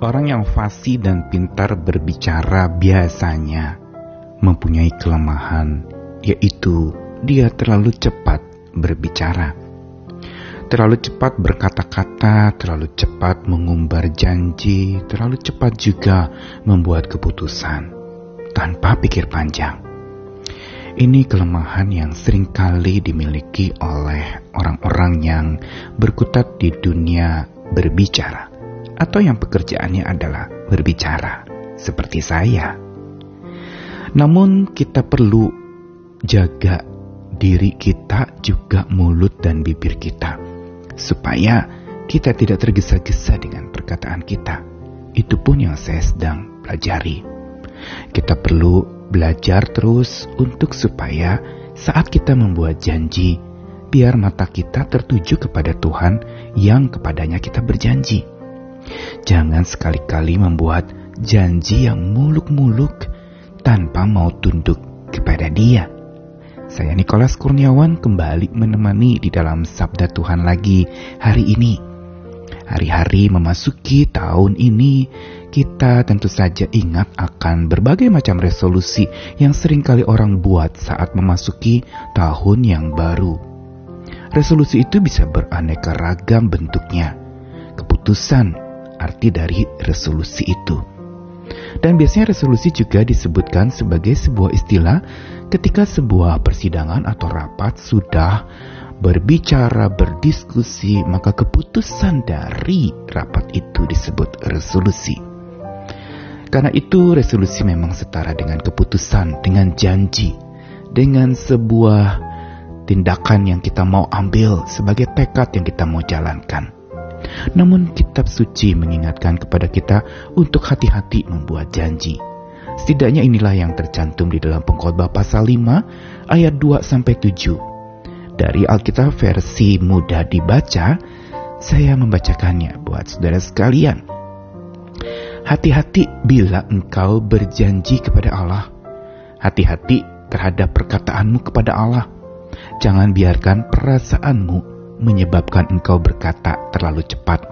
Orang yang fasih dan pintar berbicara biasanya mempunyai kelemahan, yaitu dia terlalu cepat berbicara. Terlalu cepat berkata-kata, terlalu cepat mengumbar janji, terlalu cepat juga membuat keputusan tanpa pikir panjang. Ini kelemahan yang sering kali dimiliki oleh orang-orang yang berkutat di dunia berbicara atau yang pekerjaannya adalah berbicara seperti saya. Namun kita perlu jaga diri kita juga mulut dan bibir kita supaya kita tidak tergesa-gesa dengan perkataan kita. Itu pun yang saya sedang pelajari. Kita perlu belajar terus untuk supaya saat kita membuat janji, biar mata kita tertuju kepada Tuhan yang kepadanya kita berjanji Jangan sekali-kali membuat janji yang muluk-muluk tanpa mau tunduk kepada Dia. Saya Nikolas Kurniawan kembali menemani di dalam Sabda Tuhan lagi hari ini. Hari-hari memasuki tahun ini, kita tentu saja ingat akan berbagai macam resolusi yang sering kali orang buat saat memasuki tahun yang baru. Resolusi itu bisa beraneka ragam bentuknya. Keputusan arti dari resolusi itu. Dan biasanya resolusi juga disebutkan sebagai sebuah istilah ketika sebuah persidangan atau rapat sudah berbicara, berdiskusi, maka keputusan dari rapat itu disebut resolusi. Karena itu resolusi memang setara dengan keputusan, dengan janji, dengan sebuah tindakan yang kita mau ambil sebagai tekad yang kita mau jalankan. Namun kitab suci mengingatkan kepada kita untuk hati-hati membuat janji. Setidaknya inilah yang tercantum di dalam pengkhotbah pasal 5 ayat 2 sampai 7. Dari Alkitab versi mudah dibaca, saya membacakannya buat saudara sekalian. Hati-hati bila engkau berjanji kepada Allah. Hati-hati terhadap perkataanmu kepada Allah. Jangan biarkan perasaanmu menyebabkan engkau berkata terlalu cepat.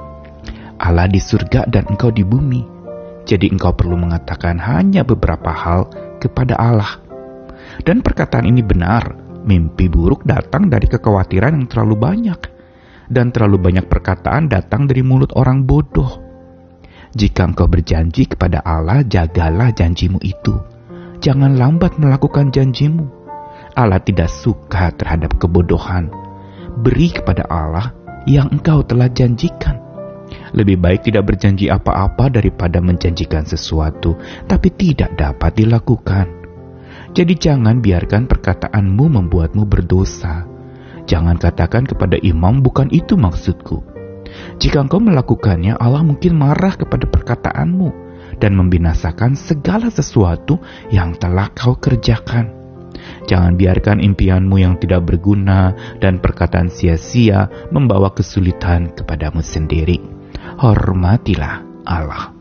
Allah di surga dan engkau di bumi. Jadi engkau perlu mengatakan hanya beberapa hal kepada Allah. Dan perkataan ini benar, mimpi buruk datang dari kekhawatiran yang terlalu banyak. Dan terlalu banyak perkataan datang dari mulut orang bodoh. Jika engkau berjanji kepada Allah, jagalah janjimu itu. Jangan lambat melakukan janjimu. Allah tidak suka terhadap kebodohan beri kepada Allah yang engkau telah janjikan. Lebih baik tidak berjanji apa-apa daripada menjanjikan sesuatu, tapi tidak dapat dilakukan. Jadi jangan biarkan perkataanmu membuatmu berdosa. Jangan katakan kepada imam bukan itu maksudku. Jika engkau melakukannya, Allah mungkin marah kepada perkataanmu dan membinasakan segala sesuatu yang telah kau kerjakan. Jangan biarkan impianmu yang tidak berguna dan perkataan sia-sia membawa kesulitan kepadamu sendiri. Hormatilah Allah.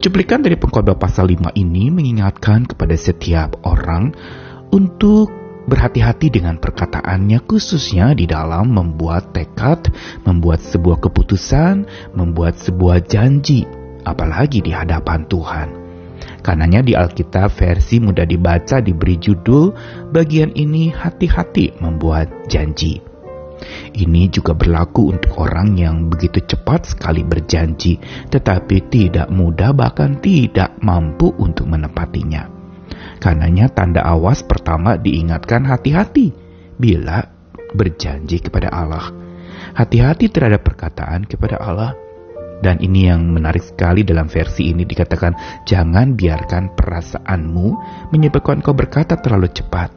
Cuplikan dari pengkhotbah pasal 5 ini mengingatkan kepada setiap orang untuk berhati-hati dengan perkataannya khususnya di dalam membuat tekad, membuat sebuah keputusan, membuat sebuah janji, apalagi di hadapan Tuhan. Karenanya di Alkitab versi mudah dibaca diberi judul bagian ini hati-hati membuat janji. Ini juga berlaku untuk orang yang begitu cepat sekali berjanji tetapi tidak mudah bahkan tidak mampu untuk menepatinya. Karenanya tanda awas pertama diingatkan hati-hati bila berjanji kepada Allah. Hati-hati terhadap perkataan kepada Allah dan ini yang menarik sekali dalam versi ini dikatakan, jangan biarkan perasaanmu menyebabkan kau berkata terlalu cepat.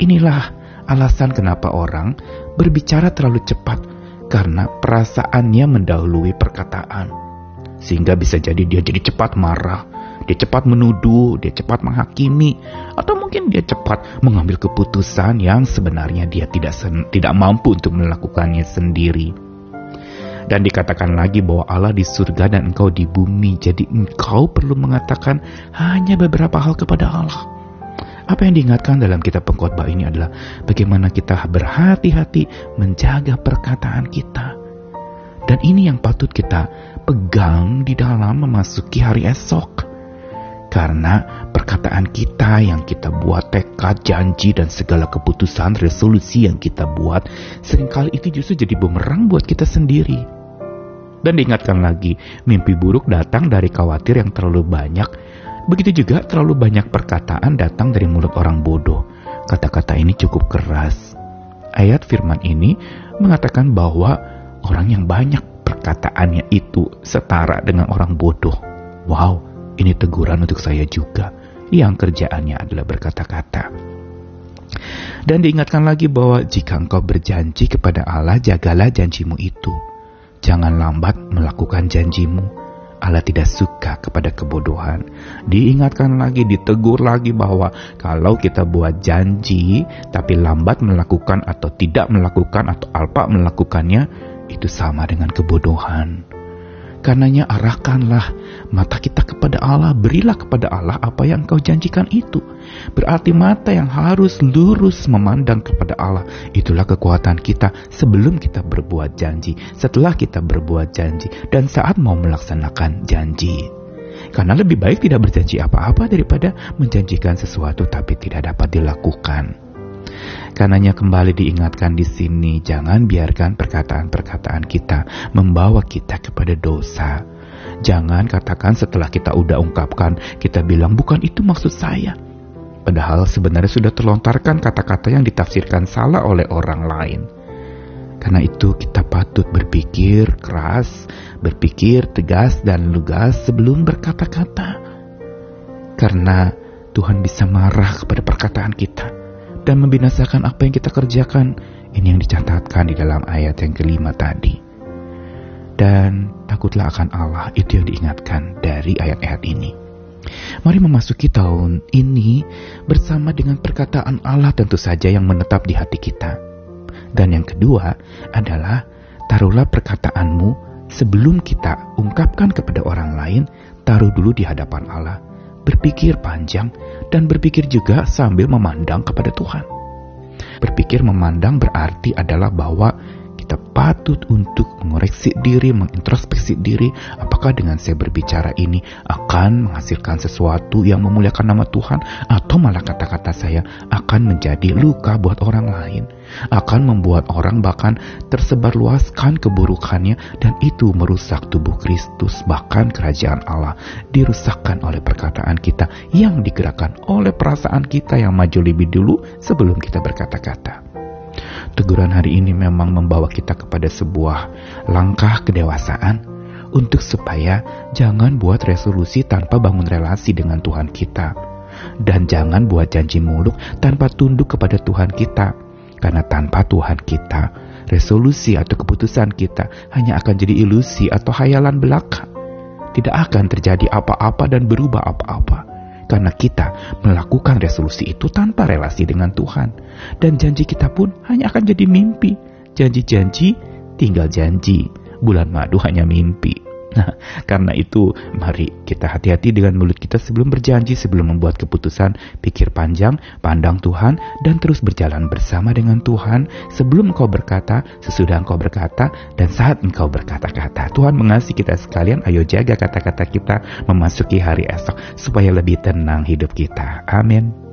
Inilah alasan kenapa orang berbicara terlalu cepat, karena perasaannya mendahului perkataan. Sehingga bisa jadi dia jadi cepat marah, dia cepat menuduh, dia cepat menghakimi, atau mungkin dia cepat mengambil keputusan yang sebenarnya dia tidak tidak mampu untuk melakukannya sendiri. Dan dikatakan lagi bahwa Allah di surga dan engkau di bumi. Jadi engkau perlu mengatakan hanya beberapa hal kepada Allah. Apa yang diingatkan dalam kitab pengkhotbah ini adalah bagaimana kita berhati-hati menjaga perkataan kita. Dan ini yang patut kita pegang di dalam memasuki hari esok. Karena perkataan kita yang kita buat tekad, janji, dan segala keputusan, resolusi yang kita buat, sering kali itu justru jadi bumerang buat kita sendiri. Dan diingatkan lagi, mimpi buruk datang dari khawatir yang terlalu banyak. Begitu juga terlalu banyak perkataan datang dari mulut orang bodoh. Kata-kata ini cukup keras. Ayat firman ini mengatakan bahwa orang yang banyak perkataannya itu setara dengan orang bodoh. Wow, ini teguran untuk saya juga yang kerjaannya adalah berkata-kata. Dan diingatkan lagi bahwa jika engkau berjanji kepada Allah, jagalah janjimu itu. Jangan lambat melakukan janjimu. Allah tidak suka kepada kebodohan. Diingatkan lagi, ditegur lagi bahwa kalau kita buat janji tapi lambat melakukan atau tidak melakukan atau alpa melakukannya, itu sama dengan kebodohan. Karenanya arahkanlah mata kita kepada Allah, berilah kepada Allah apa yang kau janjikan itu. Berarti mata yang harus lurus memandang kepada Allah. Itulah kekuatan kita sebelum kita berbuat janji, setelah kita berbuat janji, dan saat mau melaksanakan janji. Karena lebih baik tidak berjanji apa-apa daripada menjanjikan sesuatu tapi tidak dapat dilakukan. Karenanya kembali diingatkan di sini, jangan biarkan perkataan-perkataan kita membawa kita kepada dosa. Jangan katakan setelah kita udah ungkapkan, kita bilang bukan itu maksud saya. Padahal sebenarnya sudah terlontarkan kata-kata yang ditafsirkan salah oleh orang lain. Karena itu kita patut berpikir keras, berpikir tegas dan lugas sebelum berkata-kata. Karena Tuhan bisa marah kepada perkataan kita dan membinasakan apa yang kita kerjakan. Ini yang dicatatkan di dalam ayat yang kelima tadi. Dan takutlah akan Allah, itu yang diingatkan dari ayat-ayat ini. Mari memasuki tahun ini bersama dengan perkataan Allah tentu saja yang menetap di hati kita. Dan yang kedua adalah taruhlah perkataanmu sebelum kita ungkapkan kepada orang lain, taruh dulu di hadapan Allah berpikir panjang, dan berpikir juga sambil memandang kepada Tuhan. Berpikir memandang berarti adalah bahwa kita patut untuk mengoreksi diri, mengintrospeksi diri, apakah dengan saya berbicara ini akan menghasilkan sesuatu yang memuliakan nama Tuhan, atau malah kata-kata saya akan menjadi luka buat orang lain, akan membuat orang bahkan tersebar luaskan keburukannya, dan itu merusak tubuh Kristus, bahkan kerajaan Allah dirusakkan oleh perkataan kita yang digerakkan oleh perasaan kita yang maju lebih dulu sebelum kita berkata-kata. Teguran hari ini memang membawa kita kepada sebuah langkah kedewasaan untuk supaya jangan buat resolusi tanpa bangun relasi dengan Tuhan kita. Dan jangan buat janji muluk tanpa tunduk kepada Tuhan kita. Karena tanpa Tuhan kita, resolusi atau keputusan kita hanya akan jadi ilusi atau hayalan belaka. Tidak akan terjadi apa-apa dan berubah apa-apa karena kita melakukan resolusi itu tanpa relasi dengan Tuhan. Dan janji kita pun hanya akan jadi mimpi. Janji-janji tinggal janji. Bulan madu hanya mimpi. Nah, karena itu mari kita hati-hati dengan mulut kita sebelum berjanji, sebelum membuat keputusan, pikir panjang, pandang Tuhan, dan terus berjalan bersama dengan Tuhan sebelum engkau berkata, sesudah engkau berkata, dan saat engkau berkata-kata. Tuhan mengasihi kita sekalian, ayo jaga kata-kata kita memasuki hari esok supaya lebih tenang hidup kita. Amin.